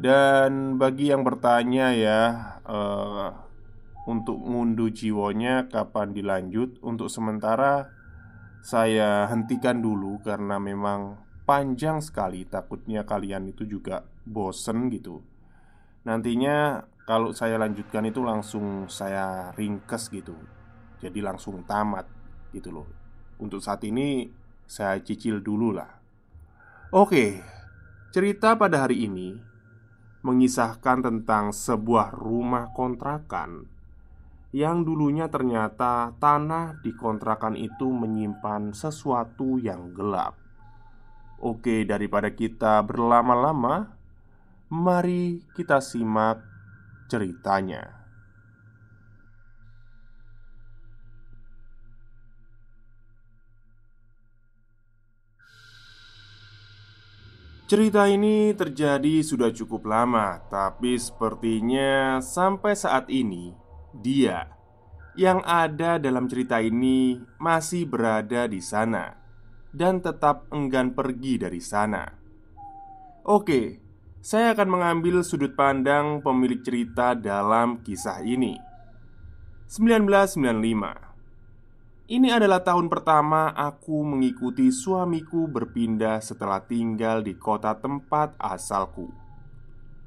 dan bagi yang bertanya ya uh, Untuk ngunduh jiwonya kapan dilanjut Untuk sementara saya hentikan dulu Karena memang panjang sekali. Takutnya kalian itu juga bosen gitu. Nantinya kalau saya lanjutkan itu langsung saya ringkes gitu. Jadi langsung tamat gitu loh. Untuk saat ini saya cicil dulu lah. Oke, cerita pada hari ini mengisahkan tentang sebuah rumah kontrakan yang dulunya ternyata tanah di kontrakan itu menyimpan sesuatu yang gelap. Oke, daripada kita berlama-lama, mari kita simak ceritanya. Cerita ini terjadi sudah cukup lama, tapi sepertinya sampai saat ini dia yang ada dalam cerita ini masih berada di sana dan tetap enggan pergi dari sana. Oke, saya akan mengambil sudut pandang pemilik cerita dalam kisah ini. 1995 ini adalah tahun pertama aku mengikuti suamiku berpindah setelah tinggal di kota tempat asalku.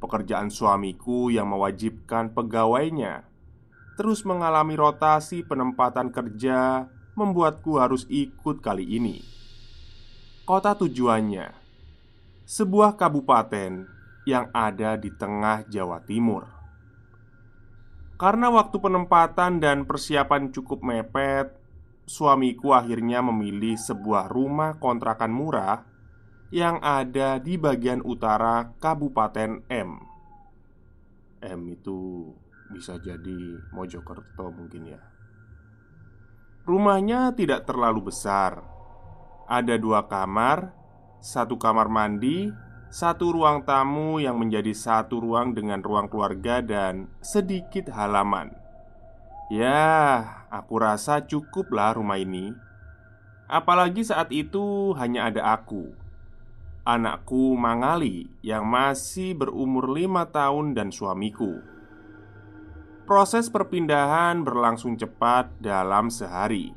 Pekerjaan suamiku yang mewajibkan pegawainya terus mengalami rotasi penempatan kerja, membuatku harus ikut kali ini. Kota tujuannya sebuah kabupaten yang ada di tengah Jawa Timur. Karena waktu penempatan dan persiapan cukup mepet, suamiku akhirnya memilih sebuah rumah kontrakan murah yang ada di bagian utara Kabupaten M. M itu bisa jadi Mojokerto mungkin ya. Rumahnya tidak terlalu besar. Ada dua kamar, satu kamar mandi, satu ruang tamu yang menjadi satu ruang dengan ruang keluarga dan sedikit halaman. Ya, aku rasa cukuplah rumah ini. Apalagi saat itu hanya ada aku, anakku Mangali yang masih berumur lima tahun dan suamiku. Proses perpindahan berlangsung cepat dalam sehari.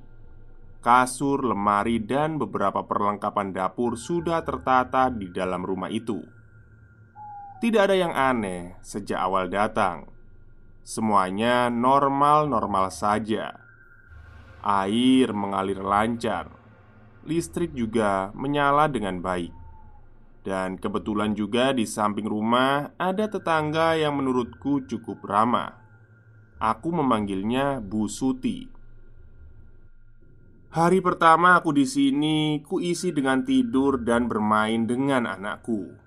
Kasur, lemari, dan beberapa perlengkapan dapur sudah tertata di dalam rumah itu. Tidak ada yang aneh sejak awal datang. Semuanya normal-normal saja. Air mengalir lancar, listrik juga menyala dengan baik, dan kebetulan juga di samping rumah ada tetangga yang menurutku cukup ramah. Aku memanggilnya Bu Suti. Hari pertama aku di sini kuisi dengan tidur dan bermain dengan anakku.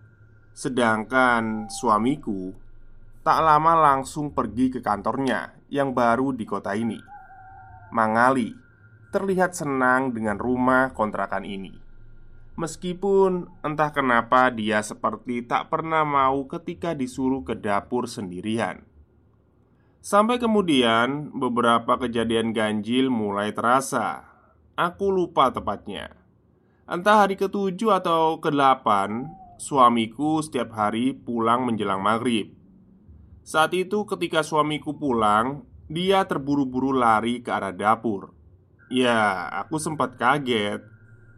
Sedangkan suamiku Tak lama langsung pergi ke kantornya yang baru di kota ini. Mangali terlihat senang dengan rumah kontrakan ini. Meskipun entah kenapa dia seperti tak pernah mau ketika disuruh ke dapur sendirian. Sampai kemudian beberapa kejadian ganjil mulai terasa. Aku lupa tepatnya. Entah hari ketujuh atau ke-8 Suamiku setiap hari pulang menjelang maghrib Saat itu ketika suamiku pulang Dia terburu-buru lari ke arah dapur. Ya, aku sempat kaget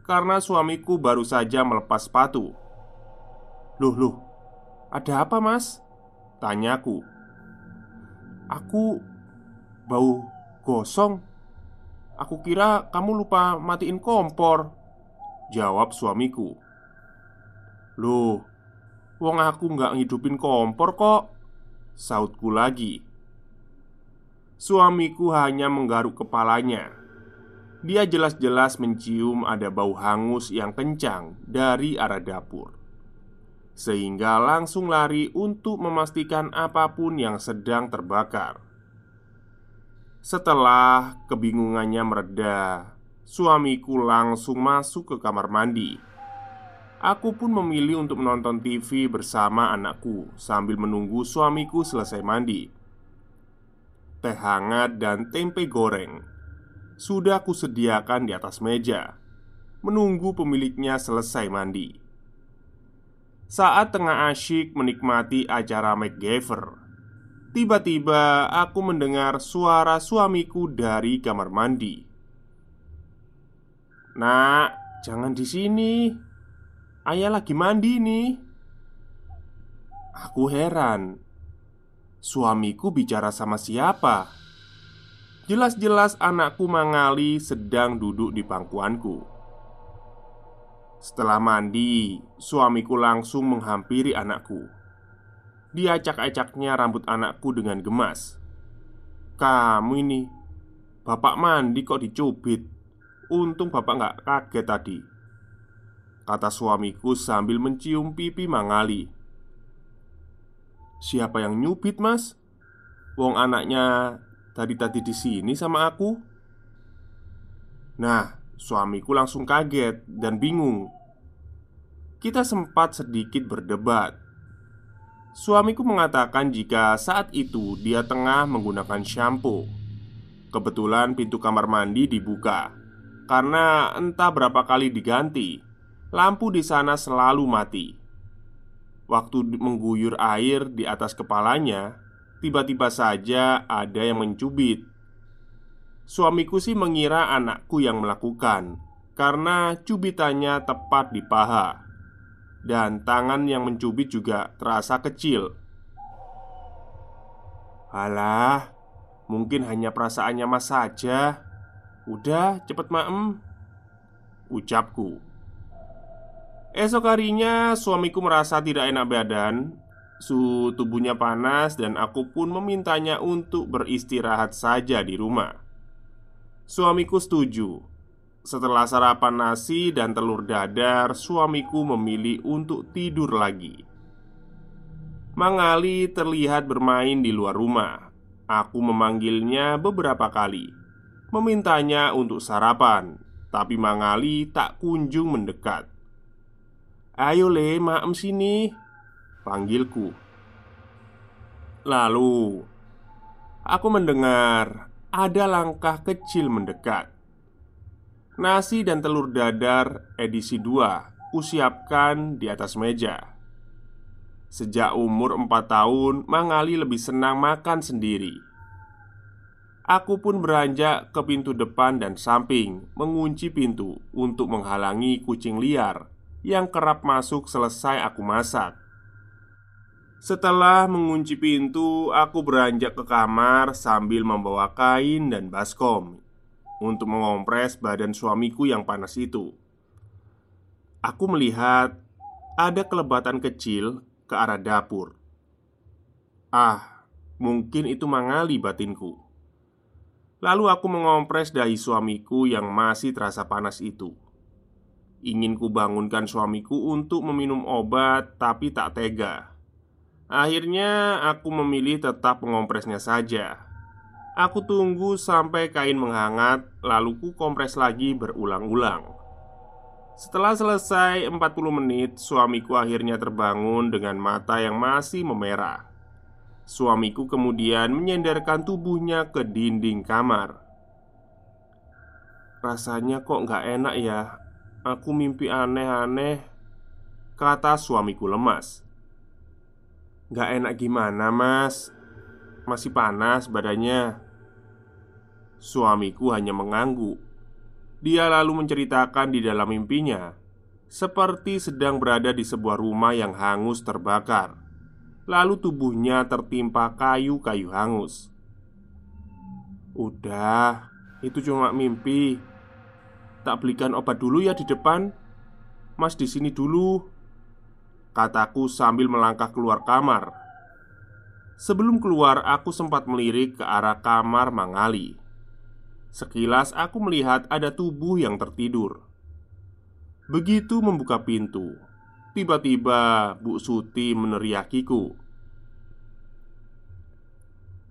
Karena suamiku baru saja melepas sepatu. Loh, loh, ada apa mas? Tanyaku Aku bau gosong. Aku kira kamu lupa matiin kompor Jawab suamiku. Loh, wong aku nggak ngidupin kompor kok Sautku lagi. Suamiku hanya menggaruk kepalanya. Dia jelas-jelas mencium ada bau hangus yang kencang dari arah dapur. Sehingga langsung lari untuk memastikan apa pun yang sedang terbakar. Setelah kebingungannya mereda Suamiku langsung masuk ke kamar mandi. Aku pun memilih untuk menonton TV bersama anakku sambil menunggu suamiku selesai mandi. Teh hangat dan tempe goreng sudah aku sediakan di atas meja, menunggu pemiliknya selesai mandi. Saat tengah asyik menikmati acara MacGyver, tiba-tiba aku mendengar suara suamiku dari kamar mandi. Nak, jangan di sini. Ayah lagi mandi nih. Aku heran. Suamiku bicara sama siapa? Jelas-jelas anakku Mangali sedang duduk di pangkuanku. Setelah mandi, suamiku langsung menghampiri anakku. Diacak-acaknya rambut anakku dengan gemas. "Kamu ini, bapak mandi kok dicubit?" Untung bapak nggak kaget tadi Kata suamiku sambil mencium pipi Mangali. Siapa yang nyubit mas? Wong anaknya tadi-tadi di sini sama aku. Nah, suamiku langsung kaget dan bingung. Kita sempat sedikit berdebat. Suamiku mengatakan jika saat itu dia tengah menggunakan shampoo. Kebetulan pintu kamar mandi dibuka karena entah berapa kali diganti, lampu di sana selalu mati. Waktu mengguyur air di atas kepalanya, tiba-tiba saja ada yang mencubit. Suamiku sih mengira anakku yang melakukan karena cubitannya tepat di paha, dan tangan yang mencubit juga terasa kecil. Alah, mungkin hanya perasaannya Mas saja. Udah, cepet maem Ucapku Esok harinya suamiku merasa tidak enak badan Suhu tubuhnya panas dan aku pun memintanya untuk beristirahat saja di rumah. Suamiku setuju. Setelah sarapan nasi dan telur dadar Suamiku memilih untuk tidur lagi. Mangali terlihat bermain di luar rumah. Aku memanggilnya beberapa kali Memintanya untuk sarapan Tapi Mangali tak kunjung mendekat Ayo le, maem sini. Panggilku. Lalu Aku mendengar Ada langkah kecil mendekat. Nasi dan telur dadar edisi 2 Kusiapkan di atas meja. Sejak umur 4 tahun Mangali lebih senang makan sendiri. Aku pun beranjak ke pintu depan dan samping, mengunci pintu untuk menghalangi kucing liar yang kerap masuk selesai aku masak. Setelah mengunci pintu, aku beranjak ke kamar sambil membawa kain dan baskom untuk mengompres badan suamiku yang panas itu. Aku melihat ada kelebatan kecil ke arah dapur. Ah, mungkin itu mangali batinku. Lalu aku mengompres dahi suamiku yang masih terasa panas itu Ingin ku bangunkan suamiku untuk meminum obat tapi tak tega Akhirnya aku memilih tetap mengompresnya saja Aku tunggu sampai kain menghangat Lalu ku kompres lagi berulang-ulang Setelah selesai 40 menit, suamiku akhirnya terbangun dengan mata yang masih memerah. Suamiku kemudian menyenderkan tubuhnya ke dinding kamar. Rasanya kok nggak enak ya Aku mimpi aneh-aneh. Kata suamiku lemas. Gak enak gimana mas? Masih panas badannya. Suamiku hanya mengangguk. Dia lalu menceritakan di dalam mimpinya Seperti sedang berada di sebuah rumah yang hangus terbakar. Lalu tubuhnya tertimpa kayu-kayu hangus. Udah, itu cuma mimpi Tak belikan obat dulu ya di depan. Mas di sini dulu Kataku sambil melangkah keluar kamar. Sebelum keluar aku sempat melirik ke arah kamar Mangali. Sekilas aku melihat ada tubuh yang tertidur. Begitu membuka pintu Tiba-tiba Bu Suti meneriakiku.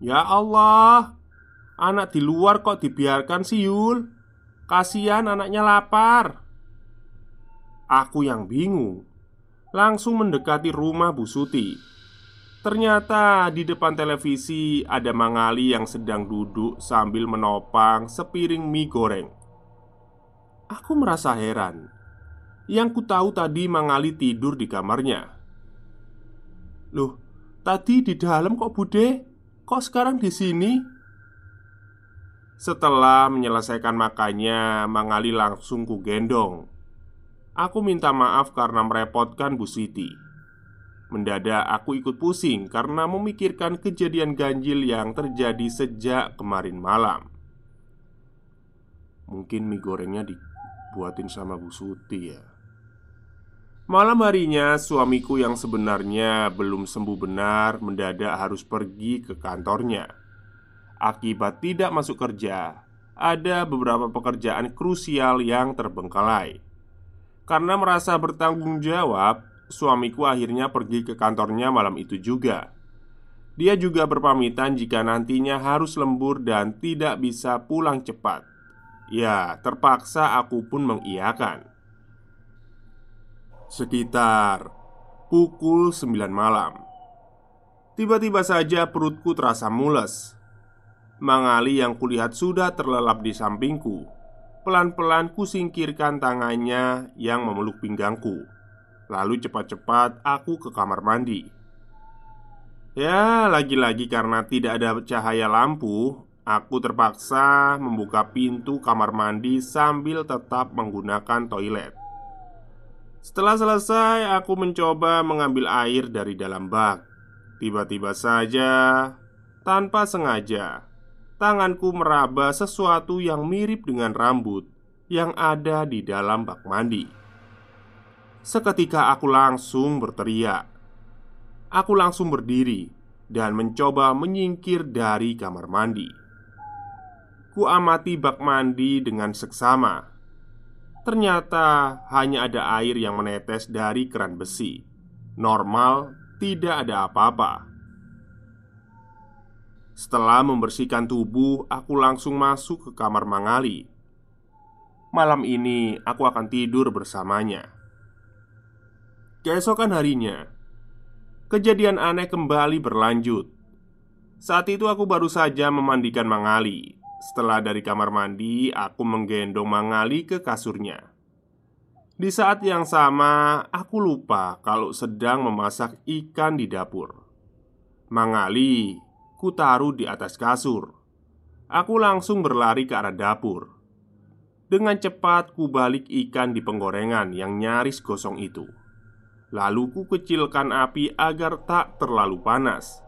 Ya Allah Anak di luar kok dibiarkan sih Yul Kasihan anaknya lapar. Aku yang bingung langsung mendekati rumah Bu Suti. Ternyata di depan televisi ada Mangali yang sedang duduk sambil menopang sepiring mie goreng. Aku merasa heran. Yang ku tahu tadi Mangali tidur di kamarnya. Loh, tadi di dalam kok Bude? Kok sekarang di sini? Setelah menyelesaikan makannya, Mangali langsung ku gendong. Aku minta maaf karena merepotkan Bu Siti. Mendadak aku ikut pusing karena memikirkan kejadian ganjil yang terjadi sejak kemarin malam. Mungkin mie gorengnya dibuatin sama Bu Suti ya. Malam harinya, suamiku yang sebenarnya belum sembuh benar mendadak harus pergi ke kantornya. Akibat tidak masuk kerja, ada beberapa pekerjaan krusial yang terbengkalai. Karena merasa bertanggung jawab, suamiku akhirnya pergi ke kantornya malam itu juga. Dia juga berpamitan jika nantinya harus lembur dan tidak bisa pulang cepat. Ya, terpaksa aku pun mengiyakan. Sekitar pukul 9 malam. Tiba-tiba saja perutku terasa mules Mangali yang kulihat sudah terlelap di sampingku. Pelan-pelan kusingkirkan tangannya yang memeluk pinggangku. Lalu cepat-cepat aku ke kamar mandi. Ya, lagi-lagi karena tidak ada cahaya lampu Aku terpaksa membuka pintu kamar mandi sambil tetap menggunakan toilet. Setelah selesai, aku mencoba mengambil air dari dalam bak. Tiba-tiba saja, tanpa sengaja tanganku meraba sesuatu yang mirip dengan rambut yang ada di dalam bak mandi. Seketika aku langsung berteriak. Aku langsung berdiri dan mencoba menyingkir dari kamar mandi. Ku amati bak mandi dengan seksama. Ternyata hanya ada air yang menetes dari keran besi. Normal, tidak ada apa-apa. Setelah membersihkan tubuh, aku langsung masuk ke kamar Mangali. Malam ini aku akan tidur bersamanya. Keesokan harinya, kejadian aneh kembali berlanjut. Saat itu aku baru saja memandikan Mangali. Setelah dari kamar mandi, aku menggendong Mangali ke kasurnya. Di saat yang sama, aku lupa kalau sedang memasak ikan di dapur. Mangali Kutaruh di atas kasur. Aku langsung berlari ke arah dapur. Dengan cepat ku balik ikan di penggorengan yang nyaris gosong itu. Lalu ku kecilkan api agar tak terlalu panas.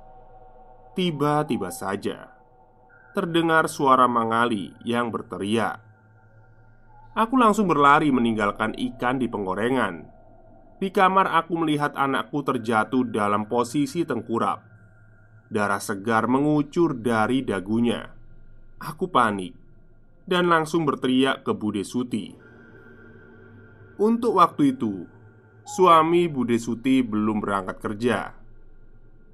Tiba-tiba saja terdengar suara Mangali yang berteriak. Aku langsung berlari meninggalkan ikan di penggorengan. Di kamar aku melihat anakku terjatuh dalam posisi tengkurap. Darah segar mengucur dari dagunya. Aku panik dan langsung berteriak ke Bude Suti. Untuk waktu itu, suami Bude Suti belum berangkat kerja.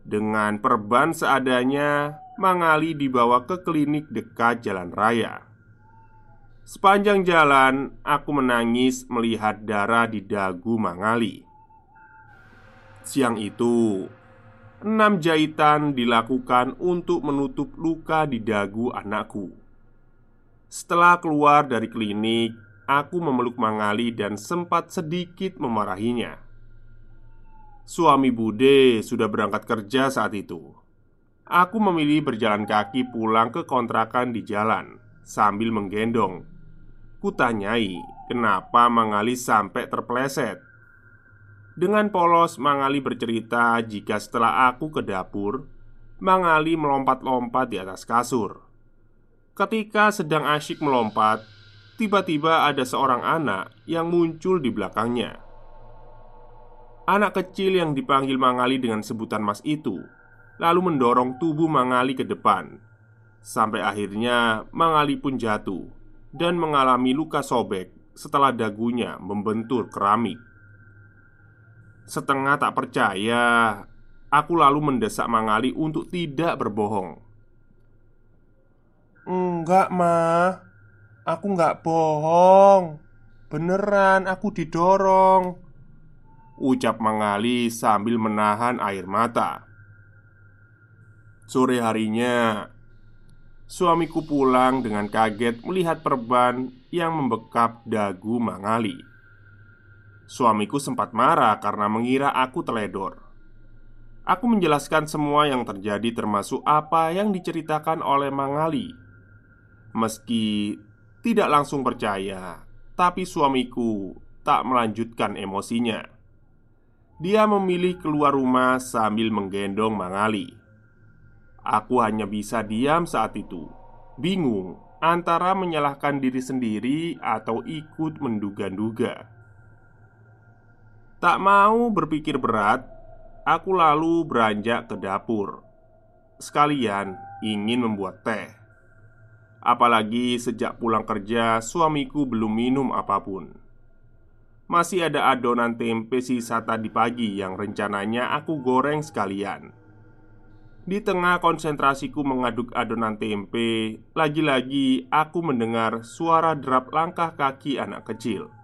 Dengan perban seadanya, Mangali dibawa ke klinik dekat jalan raya. Sepanjang jalan, aku menangis melihat darah di dagu Mangali. Siang itu, enam jahitan dilakukan untuk menutup luka di dagu anakku. Setelah keluar dari klinik, aku memeluk Mangali dan sempat sedikit memarahinya. Suami Bude sudah berangkat kerja saat itu. Aku memilih berjalan kaki pulang ke kontrakan di jalan sambil menggendong Kutanyai, kenapa Mangali sampai terpleset? Dengan polos, Mangali bercerita jika setelah aku ke dapur, Mangali melompat-lompat di atas kasur. Ketika sedang asyik melompat, tiba-tiba ada seorang anak yang muncul di belakangnya. Anak kecil yang dipanggil Mangali dengan sebutan Mas itu lalu mendorong tubuh Mangali ke depan, sampai akhirnya Mangali pun jatuh dan mengalami luka sobek setelah dagunya membentur keramik. Setengah tak percaya, aku lalu mendesak Mangali untuk tidak berbohong. "Enggak, Ma. Aku enggak bohong. Beneran aku didorong." Ucap Mangali sambil menahan air mata. Sore harinya, Suamiku pulang dengan kaget melihat perban yang membekap dagu Mangali. Suamiku sempat marah karena mengira aku teledor. Aku menjelaskan semua yang terjadi, termasuk apa yang diceritakan oleh Mangali. Meski tidak langsung percaya, tapi suamiku tak melanjutkan emosinya. Dia memilih keluar rumah sambil menggendong Mangali. Aku hanya bisa diam saat itu, bingung antara menyalahkan diri sendiri atau ikut menduga-duga. Tak mau berpikir berat, aku lalu beranjak ke dapur. Sekalian ingin membuat teh. Apalagi sejak pulang kerja, suamiku belum minum apa pun. Masih ada adonan tempe sisa tadi pagi yang rencananya aku goreng sekalian. Di tengah konsentrasiku mengaduk adonan tempe, lagi-lagi aku mendengar suara derap langkah kaki anak kecil.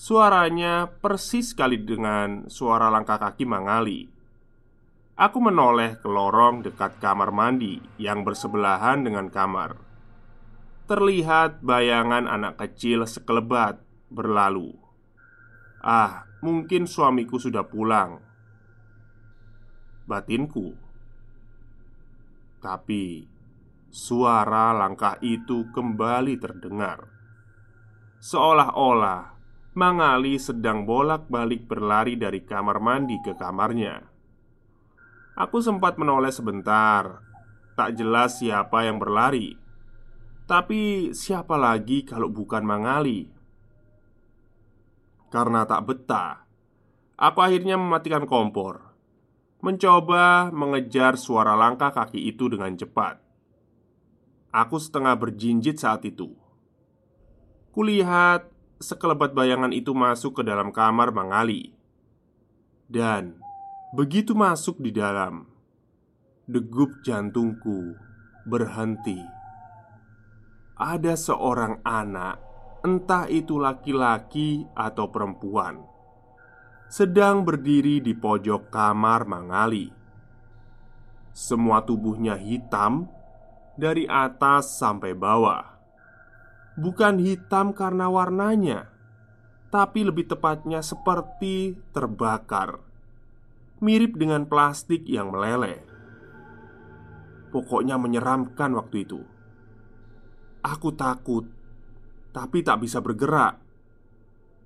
Suaranya persis sekali dengan suara langkah kaki Mangali. Aku menoleh ke lorong dekat kamar mandi yang bersebelahan dengan kamar. Terlihat bayangan anak kecil sekelebat berlalu. Ah, mungkin suamiku sudah pulang. Batinku tapi suara langkah itu kembali terdengar Seolah-olah Mangali sedang bolak-balik berlari dari kamar mandi ke kamarnya. Aku sempat menoleh sebentar. Tak jelas siapa yang berlari. Tapi siapa lagi kalau bukan Mangali? Karena tak betah Aku akhirnya mematikan kompor. Mencoba mengejar suara langkah kaki itu dengan cepat. Aku setengah berjinjit saat itu. Kulihat sekelebat bayangan itu masuk ke dalam kamar Mangali. Dan begitu masuk di dalam, degup jantungku berhenti. Ada seorang anak, entah itu laki-laki atau perempuan sedang berdiri di pojok kamar Mangali. Semua tubuhnya hitam dari atas sampai bawah. Bukan hitam karena warnanya, tapi lebih tepatnya seperti terbakar, mirip dengan plastik yang meleleh. Pokoknya menyeramkan waktu itu. Aku takut, tapi tak bisa bergerak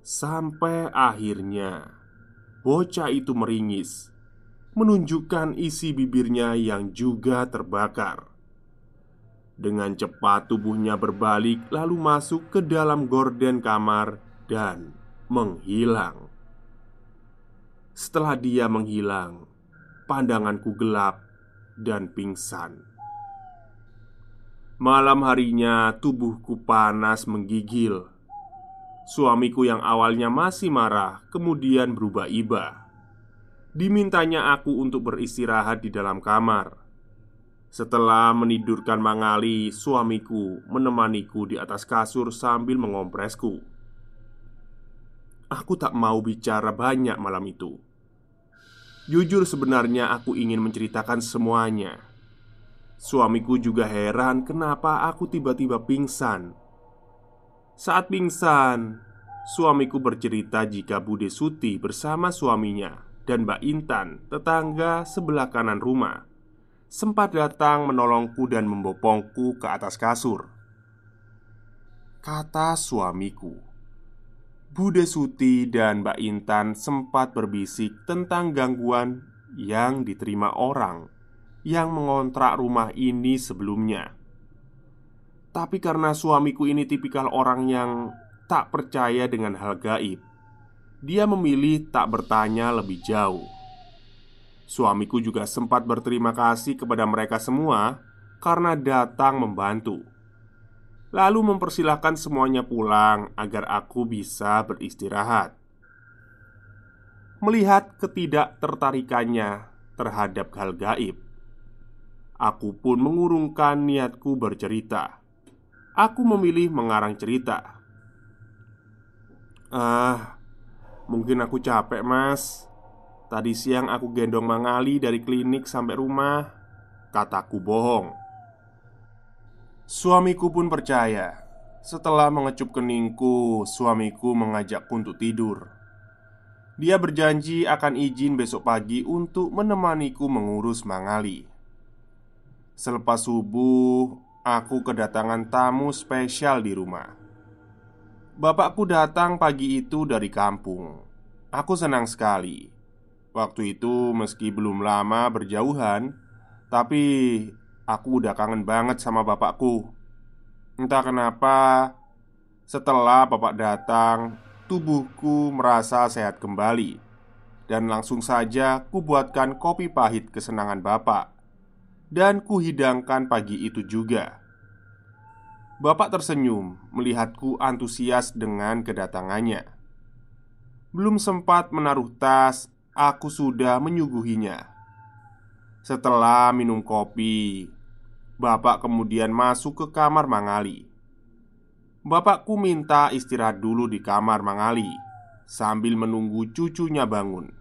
sampai akhirnya bocah itu meringis, menunjukkan isi bibirnya yang juga terbakar. Dengan cepat tubuhnya berbalik, lalu masuk ke dalam gorden kamar dan menghilang. Setelah dia menghilang, pandanganku gelap dan pingsan. Malam harinya, tubuhku panas menggigil Suamiku yang awalnya masih marah kemudian berubah iba. Dimintanya aku untuk beristirahat di dalam kamar. Setelah menidurkan Mangali, suamiku menemaniku di atas kasur sambil mengompresku. Aku tak mau bicara banyak malam itu. Jujur, sebenarnya aku ingin menceritakan semuanya. Suamiku juga heran kenapa aku tiba-tiba pingsan. Saat pingsan, suamiku bercerita jika Bude Suti bersama suaminya dan Mbak Intan, tetangga sebelah kanan rumah, sempat datang menolongku dan membopongku ke atas kasur. Kata suamiku, Bude Suti dan Mbak Intan sempat berbisik tentang gangguan yang diterima orang yang mengontrak rumah ini sebelumnya. Tapi karena suamiku ini tipikal orang yang tak percaya dengan hal gaib, dia memilih tak bertanya lebih jauh. Suamiku juga sempat berterima kasih kepada mereka semua karena datang membantu. Lalu mempersilahkan semuanya pulang agar aku bisa beristirahat. Melihat ketidaktertarikannya terhadap hal gaib, aku pun mengurungkan niatku bercerita. Aku memilih mengarang cerita. Ah, mungkin aku capek, Mas. Tadi siang aku gendong Mangali dari klinik sampai rumah. Kataku bohong. Suamiku pun percaya. Setelah mengecup keningku Suamiku mengajakku untuk tidur. Dia berjanji akan izin besok pagi untuk menemaniku mengurus Mangali Selepas subuh Aku kedatangan tamu spesial di rumah. Bapakku datang pagi itu dari kampung. Aku senang sekali Waktu itu meski belum lama berjauhan Tapi aku udah kangen banget sama bapakku. Entah kenapa Setelah bapak datang Tubuhku merasa sehat kembali. Dan langsung saja kubuatkan kopi pahit kesenangan bapak. Dan kuhidangkan pagi itu juga. Bapak tersenyum melihatku antusias dengan kedatangannya. Belum sempat menaruh tas aku sudah menyuguhinya. Setelah minum kopi, bapak kemudian masuk ke kamar Mangali. Bapakku minta istirahat dulu di kamar Mangali sambil menunggu cucunya bangun.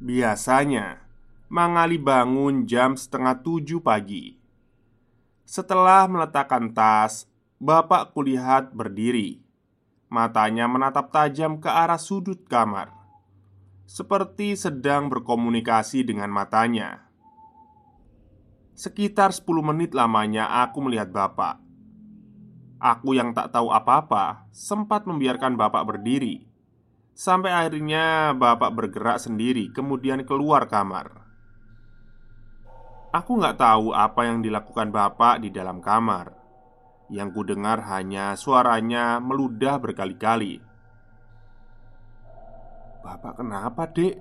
Biasanya, Mangali bangun jam setengah tujuh pagi. Setelah meletakkan tas, bapak kulihat berdiri. Matanya menatap tajam ke arah sudut kamar seperti sedang berkomunikasi dengan matanya. Sekitar 10 menit lamanya aku melihat bapak. Aku yang tak tahu apa-apa sempat membiarkan bapak berdiri Sampai akhirnya bapak bergerak sendiri kemudian keluar kamar Aku nggak tahu apa yang dilakukan bapak di dalam kamar Yang ku dengar hanya suaranya meludah berkali-kali Bapak kenapa dek?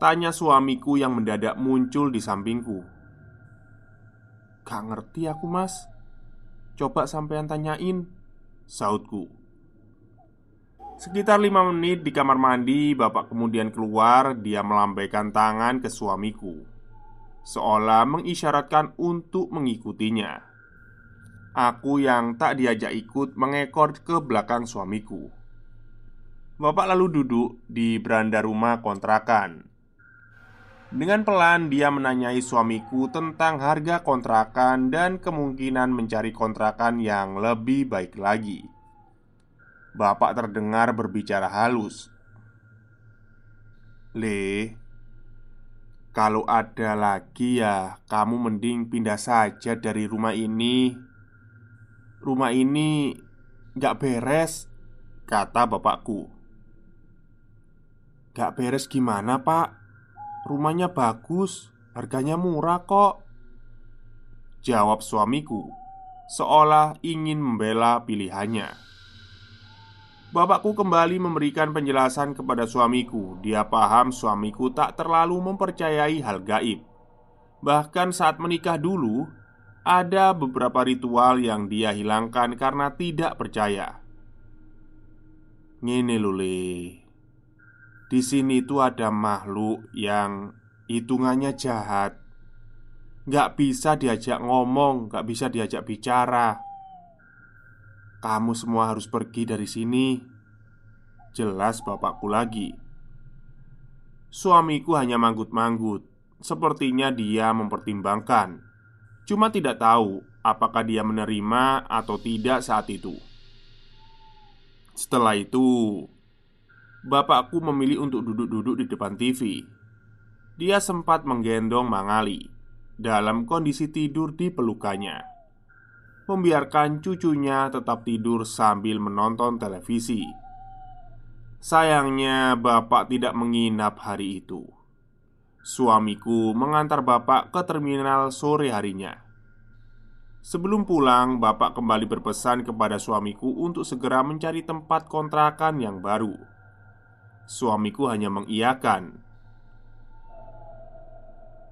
Tanya suamiku yang mendadak muncul di sampingku. Gak ngerti aku mas. Coba sampean tanyain. Sautku. Sekitar lima menit di kamar mandi Bapak kemudian keluar. Dia melambaikan tangan ke suamiku. Seolah mengisyaratkan untuk mengikutinya. Aku yang tak diajak ikut mengekor ke belakang suamiku Bapak lalu duduk di beranda rumah kontrakan. Dengan pelan, dia menanyai suamiku tentang harga kontrakan dan kemungkinan mencari kontrakan yang lebih baik lagi. Bapak terdengar berbicara halus. "Le, kalau ada lagi ya, kamu mending pindah saja dari rumah ini. Rumah ini gak beres," kata bapakku. Gak beres gimana pak? Rumahnya bagus, harganya murah kok. Jawab suamiku Seolah ingin membela pilihannya. Bapakku kembali memberikan penjelasan kepada suamiku. Dia paham suamiku tak terlalu mempercayai hal gaib. Bahkan saat menikah dulu Ada beberapa ritual yang dia hilangkan karena tidak percaya. Ngene lule di sini tuh ada makhluk yang hitungannya jahat. Gak bisa diajak ngomong, gak bisa diajak bicara. Kamu semua harus pergi dari sini. Jelas bapakku lagi. Suamiku hanya manggut-manggut. Sepertinya dia mempertimbangkan. Cuma tidak tahu apakah dia menerima atau tidak saat itu. Setelah itu Bapakku memilih untuk duduk-duduk di depan TV Dia sempat menggendong Mangali dalam kondisi tidur di pelukannya, membiarkan cucunya tetap tidur sambil menonton televisi. Sayangnya, bapak tidak menginap hari itu. Suamiku mengantar bapak ke terminal sore harinya. Sebelum pulang, bapak kembali berpesan kepada suamiku untuk segera mencari tempat kontrakan yang baru. Suamiku hanya mengiyakan.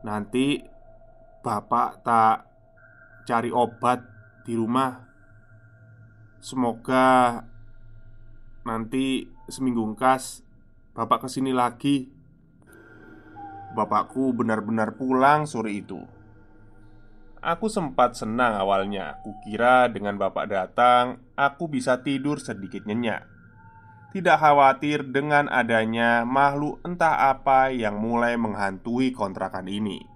Nanti Bapak tak cari obat di rumah. Semoga nanti seminggu kas Bapak ke sini lagi. Bapakku benar-benar pulang sore itu. Aku sempat senang awalnya. Kukira dengan bapak datang Aku bisa tidur sedikit nyenyak Tidak khawatir dengan adanya makhluk entah apa yang mulai menghantui kontrakan ini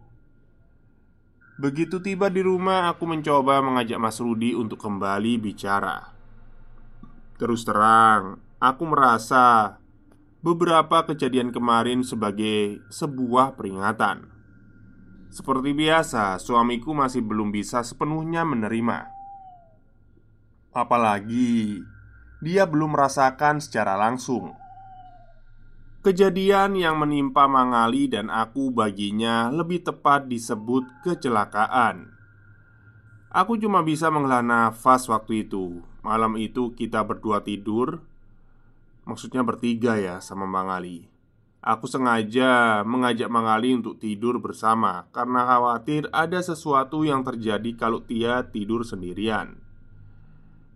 Begitu tiba di rumah, aku mencoba mengajak Mas Rudi untuk kembali bicara. Terus terang, aku merasa beberapa kejadian kemarin sebagai sebuah peringatan. Seperti biasa, suamiku masih belum bisa sepenuhnya menerima. Apalagi dia belum merasakan secara langsung Kejadian yang menimpa Mangali dan aku baginya lebih tepat disebut kecelakaan. Aku cuma bisa menghela nafas waktu itu. Malam itu kita berdua tidur, maksudnya bertiga ya sama Mangali. Aku sengaja mengajak Mangali untuk tidur bersama karena khawatir ada sesuatu yang terjadi kalau dia tidur sendirian.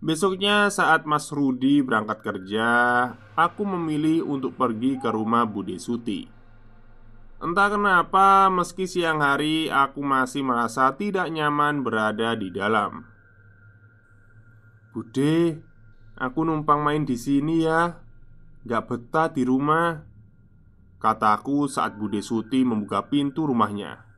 Besoknya saat Mas Rudi berangkat kerja Aku memilih untuk pergi ke rumah Bude Suti Entah kenapa meski siang hari aku masih merasa tidak nyaman berada di dalam. Bude, aku numpang main di sini ya. Gak betah di rumah Kataku saat Bude Suti membuka pintu rumahnya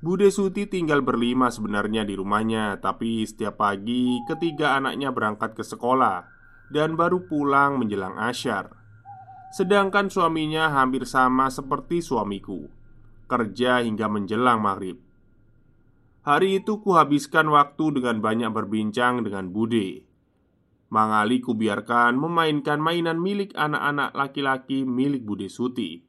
Bude Suti tinggal berlima sebenarnya di rumahnya, tapi setiap pagi ketiga anaknya berangkat ke sekolah dan baru pulang menjelang asyar. Sedangkan suaminya hampir sama seperti suamiku, kerja hingga menjelang maghrib. Hari itu kuhabiskan waktu dengan banyak berbincang dengan Bude. Mangali kubiarkan memainkan mainan milik anak-anak laki-laki milik Bude Suti.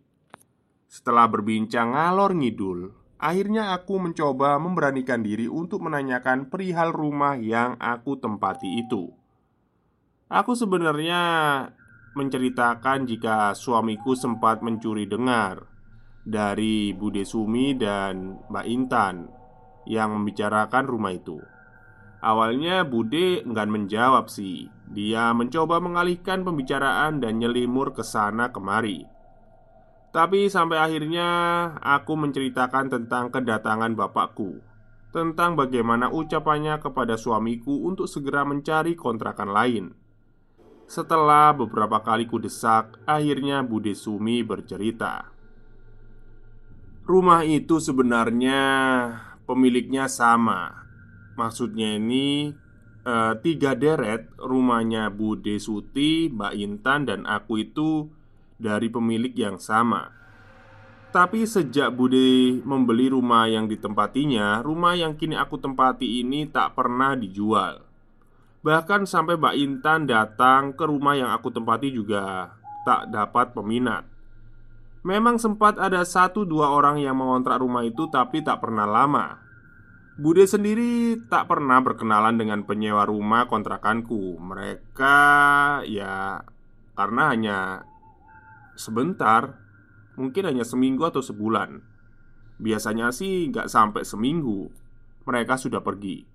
Setelah berbincang ngalor ngidul, Akhirnya aku mencoba memberanikan diri untuk menanyakan perihal rumah yang aku tempati itu. Aku sebenarnya menceritakan jika suamiku sempat mencuri dengar dari Bude Sumi dan Mbak Intan yang membicarakan rumah itu. Awalnya Bude enggan menjawab sih. Dia mencoba mengalihkan pembicaraan dan nyelimur ke sana kemari. Tapi sampai akhirnya aku menceritakan tentang kedatangan bapakku. Tentang bagaimana ucapannya kepada suamiku untuk segera mencari kontrakan lain. Setelah beberapa kali kudesak, akhirnya Bude Sumi bercerita. Rumah itu sebenarnya pemiliknya sama. Maksudnya ini e, tiga deret rumahnya Bude Suti, Mbak Intan, dan aku itu dari pemilik yang sama. Tapi sejak Bude membeli rumah yang ditempatinya, rumah yang kini aku tempati ini tak pernah dijual. Bahkan sampai Mbak Intan datang ke rumah yang aku tempati juga tak dapat peminat. Memang sempat ada satu dua orang yang mengontrak rumah itu tapi tak pernah lama Bude sendiri tak pernah berkenalan dengan penyewa rumah kontrakanku Mereka ya karena hanya sebentar Mungkin hanya seminggu atau sebulan. Biasanya sih nggak sampai seminggu Mereka sudah pergi.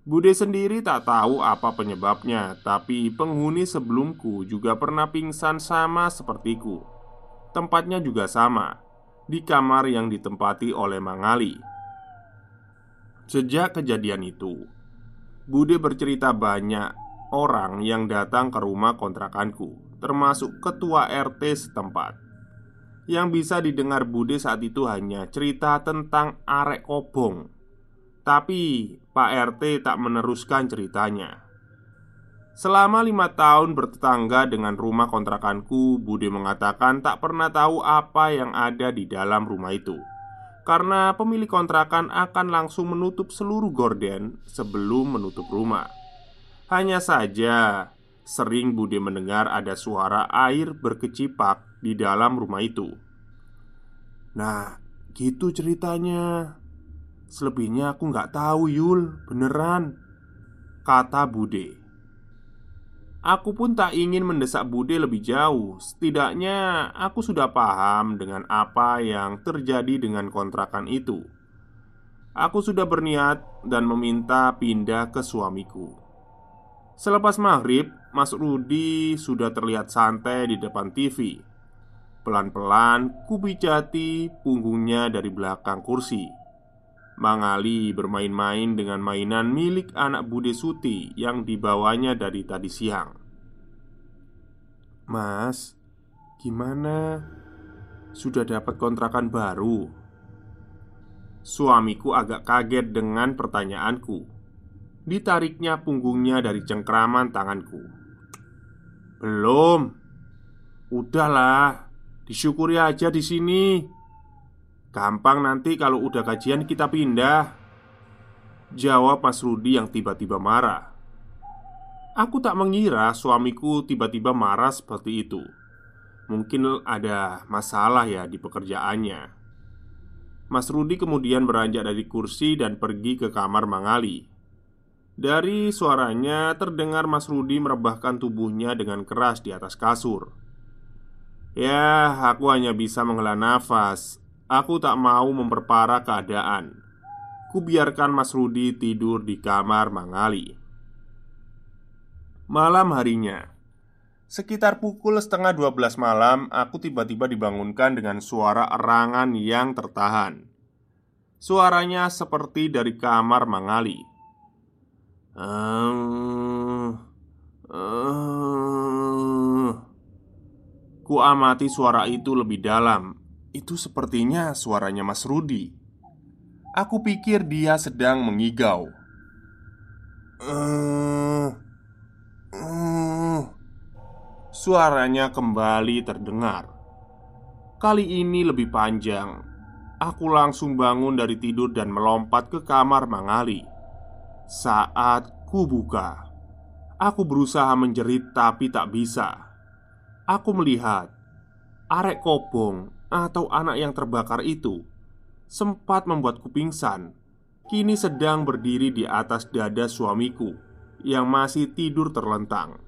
Bude sendiri tak tahu apa penyebabnya Tapi penghuni sebelumku juga pernah pingsan sama sepertiku. Tempatnya juga sama di kamar yang ditempati oleh Mangali. Sejak kejadian itu, Bude bercerita banyak orang yang datang ke rumah kontrakanku, termasuk ketua RT setempat. Yang bisa didengar Bude saat itu hanya cerita tentang arek kobong. Tapi Pak RT tak meneruskan ceritanya. Selama lima tahun bertetangga dengan rumah kontrakanku, Bude mengatakan tak pernah tahu apa yang ada di dalam rumah itu. Karena pemilik kontrakan akan langsung menutup seluruh gorden sebelum menutup rumah. Hanya saja, sering Bude mendengar ada suara air berkecipak di dalam rumah itu. Nah, gitu ceritanya. Selebihnya aku nggak tahu, Yul. Beneran, kata Bude. Aku pun tak ingin mendesak Bude lebih jauh. Setidaknya aku sudah paham dengan apa yang terjadi dengan kontrakan itu. Aku sudah berniat dan meminta pindah ke suamiku. Selepas maghrib, Mas Rudi sudah terlihat santai di depan TV. Pelan-pelan kubicati punggungnya dari belakang kursi. Mangali bermain-main dengan mainan milik anak Bude Suti yang dibawanya dari tadi siang. "Mas, gimana? Sudah dapat kontrakan baru?" Suamiku agak kaget dengan pertanyaanku. Ditariknya punggungnya dari cengkraman tanganku. "Belum. Udahlah, disyukuri aja di sini." Gampang nanti kalau udah kajian kita pindah Jawab Mas Rudi yang tiba-tiba marah Aku tak mengira suamiku tiba-tiba marah seperti itu Mungkin ada masalah ya di pekerjaannya Mas Rudi kemudian beranjak dari kursi dan pergi ke kamar Mangali Dari suaranya terdengar Mas Rudi merebahkan tubuhnya dengan keras di atas kasur Ya, aku hanya bisa menghela nafas Aku tak mau memperparah keadaan. Kubiarkan Mas Rudi tidur di kamar Mangali. Malam harinya, sekitar pukul setengah dua belas malam, aku tiba-tiba dibangunkan dengan suara erangan yang tertahan. Suaranya seperti dari kamar Mangali. Uh, uh. Ku amati suara itu lebih dalam itu sepertinya suaranya Mas Rudi. Aku pikir dia sedang mengigau. Uh, uh. Suaranya kembali terdengar. Kali ini lebih panjang. Aku langsung bangun dari tidur dan melompat ke kamar Mangali. Saat ku buka, aku berusaha menjerit tapi tak bisa. Aku melihat arek kobong atau anak yang terbakar itu sempat membuatku pingsan, kini sedang berdiri di atas dada suamiku yang masih tidur terlentang.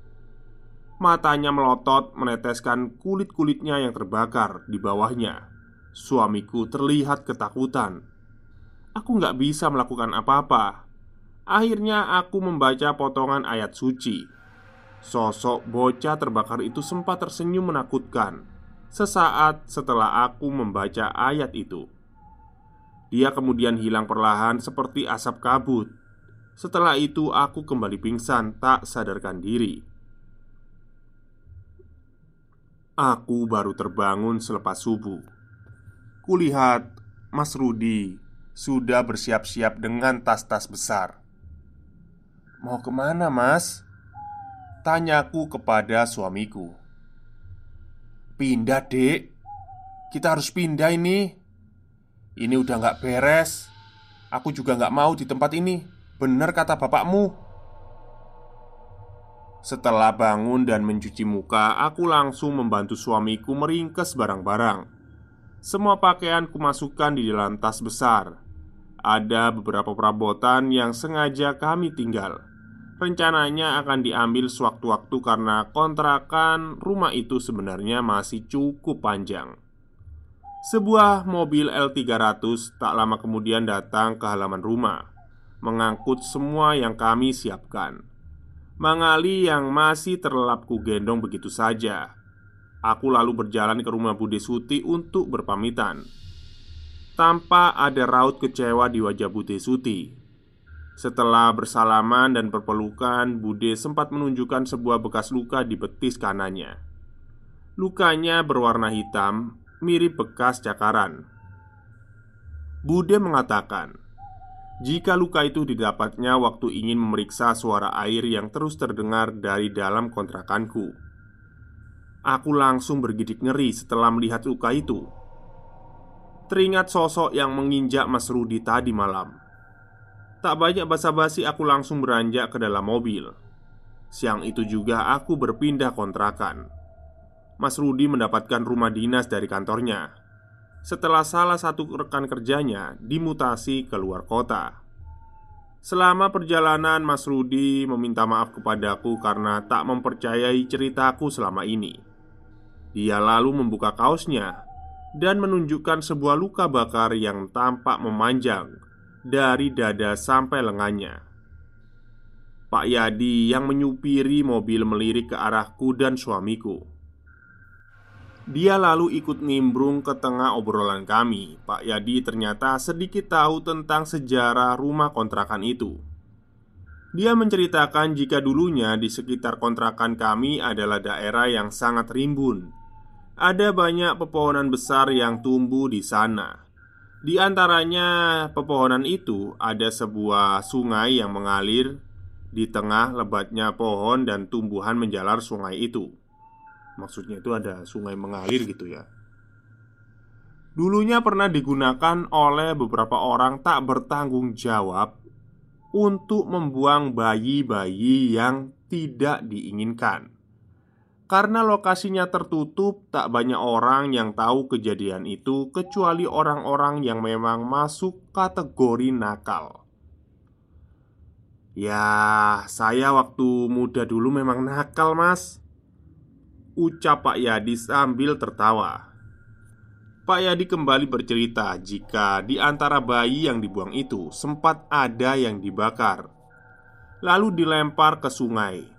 Matanya melotot meneteskan kulit-kulitnya yang terbakar di bawahnya. Suamiku terlihat ketakutan. Aku nggak bisa melakukan apa-apa. Akhirnya aku membaca potongan ayat suci. Sosok bocah terbakar itu sempat tersenyum menakutkan sesaat setelah aku membaca ayat itu. Dia kemudian hilang perlahan seperti asap kabut. Setelah itu, aku kembali pingsan, tak sadarkan diri. Aku baru terbangun selepas subuh. Kulihat Mas Rudi sudah bersiap-siap dengan tas-tas besar. "Mau ke mana, Mas?" tanyaku kepada suamiku. Pindah dek Kita harus pindah ini. Ini udah gak beres. Aku juga gak mau di tempat ini. Bener kata bapakmu. Setelah bangun dan mencuci muka Aku langsung membantu suamiku meringkes barang-barang. Semua pakaian kumasukkan di dalam tas besar. Ada beberapa perabotan yang sengaja kami tinggal rencananya akan diambil sewaktu-waktu karena kontrakan rumah itu sebenarnya masih cukup panjang. Sebuah mobil L300 tak lama kemudian datang ke halaman rumah, mengangkut semua yang kami siapkan. Mangali yang masih terlelap ku gendong begitu saja. Aku lalu berjalan ke rumah Bude Suti untuk berpamitan. Tanpa ada raut kecewa di wajah Bude Suti Setelah bersalaman dan berpelukan Bude sempat menunjukkan sebuah bekas luka di betis kanannya Lukanya berwarna hitam Mirip bekas cakaran Bude mengatakan jika luka itu didapatnya waktu ingin memeriksa suara air yang terus terdengar dari dalam kontrakanku. Aku langsung bergidik ngeri setelah melihat luka itu. Teringat sosok yang menginjak Mas Rudi tadi malam. Tak banyak basa-basi aku langsung beranjak ke dalam mobil. Siang itu juga aku berpindah kontrakan. Mas Rudi mendapatkan rumah dinas dari kantornya setelah salah satu rekan kerjanya dimutasi ke luar kota. Selama perjalanan, Mas Rudi meminta maaf kepadaku karena tak mempercayai ceritaku selama ini. Dia lalu membuka kaosnya dan menunjukkan sebuah luka bakar yang tampak memanjang dari dada sampai lengannya. Pak Yadi yang menyupiri mobil melirik ke arahku dan suamiku. Dia lalu ikut nimbrung ke tengah obrolan kami. Pak Yadi ternyata sedikit tahu tentang sejarah rumah kontrakan itu. Dia menceritakan jika dulunya di sekitar kontrakan kami adalah daerah yang sangat rimbun. Ada banyak pepohonan besar yang tumbuh di sana. Di antaranya pepohonan itu ada sebuah sungai yang mengalir di tengah lebatnya pohon dan tumbuhan menjalar sungai itu. Maksudnya itu ada sungai mengalir gitu ya Dulunya pernah digunakan oleh beberapa orang tak bertanggung jawab Untuk membuang bayi-bayi yang tidak diinginkan Karena lokasinya tertutup, tak banyak orang yang tahu kejadian itu Kecuali orang-orang yang memang masuk kategori nakal. Ya, saya waktu muda dulu memang nakal mas. Ucap Pak Yadi sambil tertawa. Pak Yadi kembali bercerita jika di antara bayi yang dibuang itu sempat ada yang dibakar Lalu dilempar ke sungai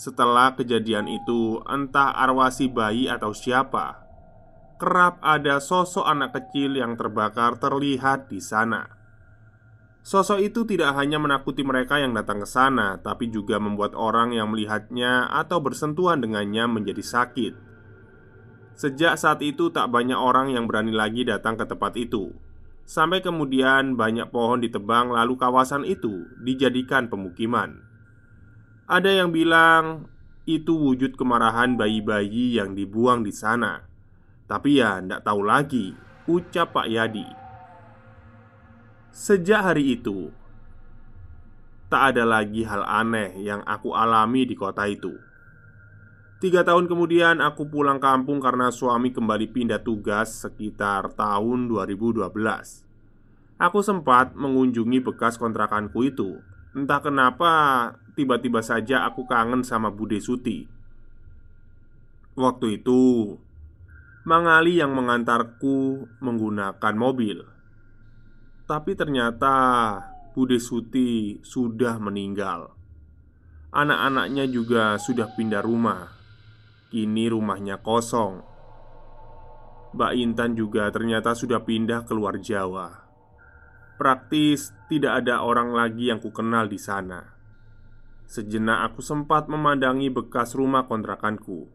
Setelah kejadian itu entah arwasi bayi atau siapa Kerap ada sosok anak kecil yang terbakar terlihat di sana Sosok itu tidak hanya menakuti mereka yang datang ke sana, tapi juga membuat orang yang melihatnya atau bersentuhan dengannya menjadi sakit. Sejak saat itu, tak banyak orang yang berani lagi datang ke tempat itu. Sampai kemudian, banyak pohon ditebang, lalu kawasan itu dijadikan pemukiman. Ada yang bilang itu wujud kemarahan bayi-bayi yang dibuang di sana, tapi ya, tidak tahu lagi, ucap Pak Yadi. Sejak hari itu, tak ada lagi hal aneh yang aku alami di kota itu. Tiga tahun kemudian, aku pulang kampung karena suami kembali pindah tugas sekitar tahun 2012. Aku sempat mengunjungi bekas kontrakanku itu. Entah kenapa, tiba-tiba saja aku kangen sama Bude Suti. Waktu itu, Mangali yang mengantarku menggunakan mobil. Tapi ternyata Bude Suti sudah meninggal. Anak-anaknya juga sudah pindah rumah. Kini rumahnya kosong. Mbak Intan juga ternyata sudah pindah keluar Jawa Praktis tidak ada orang lagi yang kukenal di sana. Sejenak aku sempat memandangi bekas rumah kontrakanku.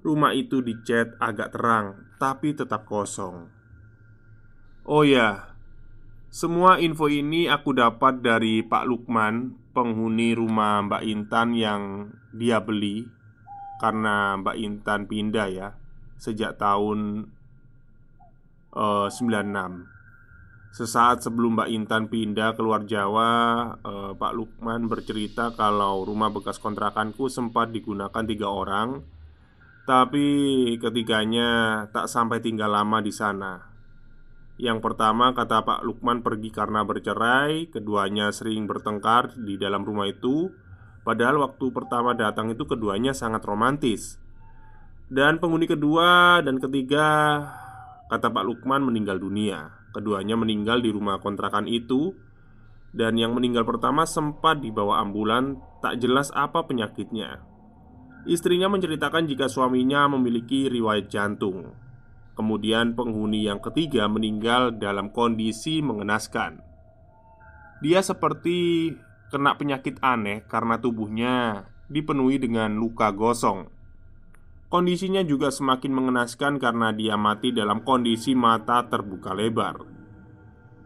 Rumah itu dicat agak terang Tapi tetap kosong. Oh ya, semua info ini aku dapat dari Pak Lukman, penghuni rumah Mbak Intan yang dia beli. Karena Mbak Intan pindah ya sejak tahun uh, eh, 96. Sesaat sebelum Mbak Intan pindah keluar Jawa, uh, Pak Lukman bercerita kalau rumah bekas kontrakanku sempat digunakan tiga orang, tapi ketiganya tak sampai tinggal lama di sana. Yang pertama, kata Pak Lukman pergi karena bercerai. Keduanya sering bertengkar di dalam rumah itu. Padahal waktu pertama datang itu keduanya sangat romantis. Dan penghuni kedua dan ketiga, kata Pak Lukman meninggal dunia. Keduanya meninggal di rumah kontrakan itu. Dan yang meninggal pertama sempat dibawa ambulan, tak jelas apa penyakitnya. Istrinya menceritakan jika suaminya memiliki riwayat jantung. Kemudian penghuni yang ketiga meninggal dalam kondisi mengenaskan. Dia seperti kena penyakit aneh karena tubuhnya dipenuhi dengan luka gosong. Kondisinya juga semakin mengenaskan karena dia mati dalam kondisi mata terbuka lebar.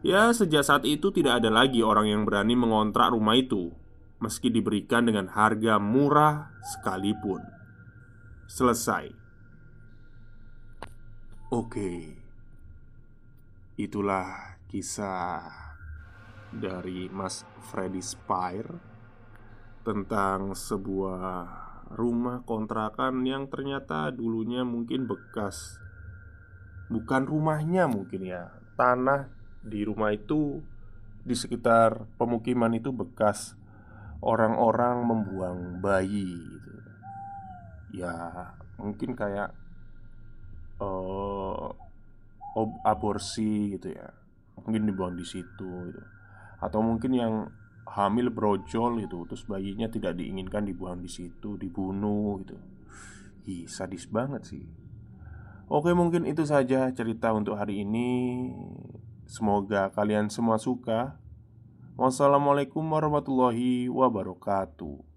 Ya, sejak saat itu tidak ada lagi orang yang berani mengontrak rumah itu, meski diberikan dengan harga murah sekalipun. Selesai. Oke, itulah kisah dari Mas Freddy Spire tentang sebuah rumah kontrakan yang ternyata dulunya mungkin bekas Bukan rumahnya mungkin ya Tanah di rumah itu Di sekitar pemukiman itu bekas Orang-orang membuang bayi gitu. Ya mungkin kayak uh, Aborsi gitu ya Mungkin dibuang di situ gitu. Atau mungkin yang hamil brojol itu terus bayinya tidak diinginkan dibuang di situ dibunuh gitu. Ih, sadis banget sih. Oke mungkin itu saja cerita untuk hari ini. Semoga kalian semua suka. Wassalamualaikum warahmatullahi wabarakatuh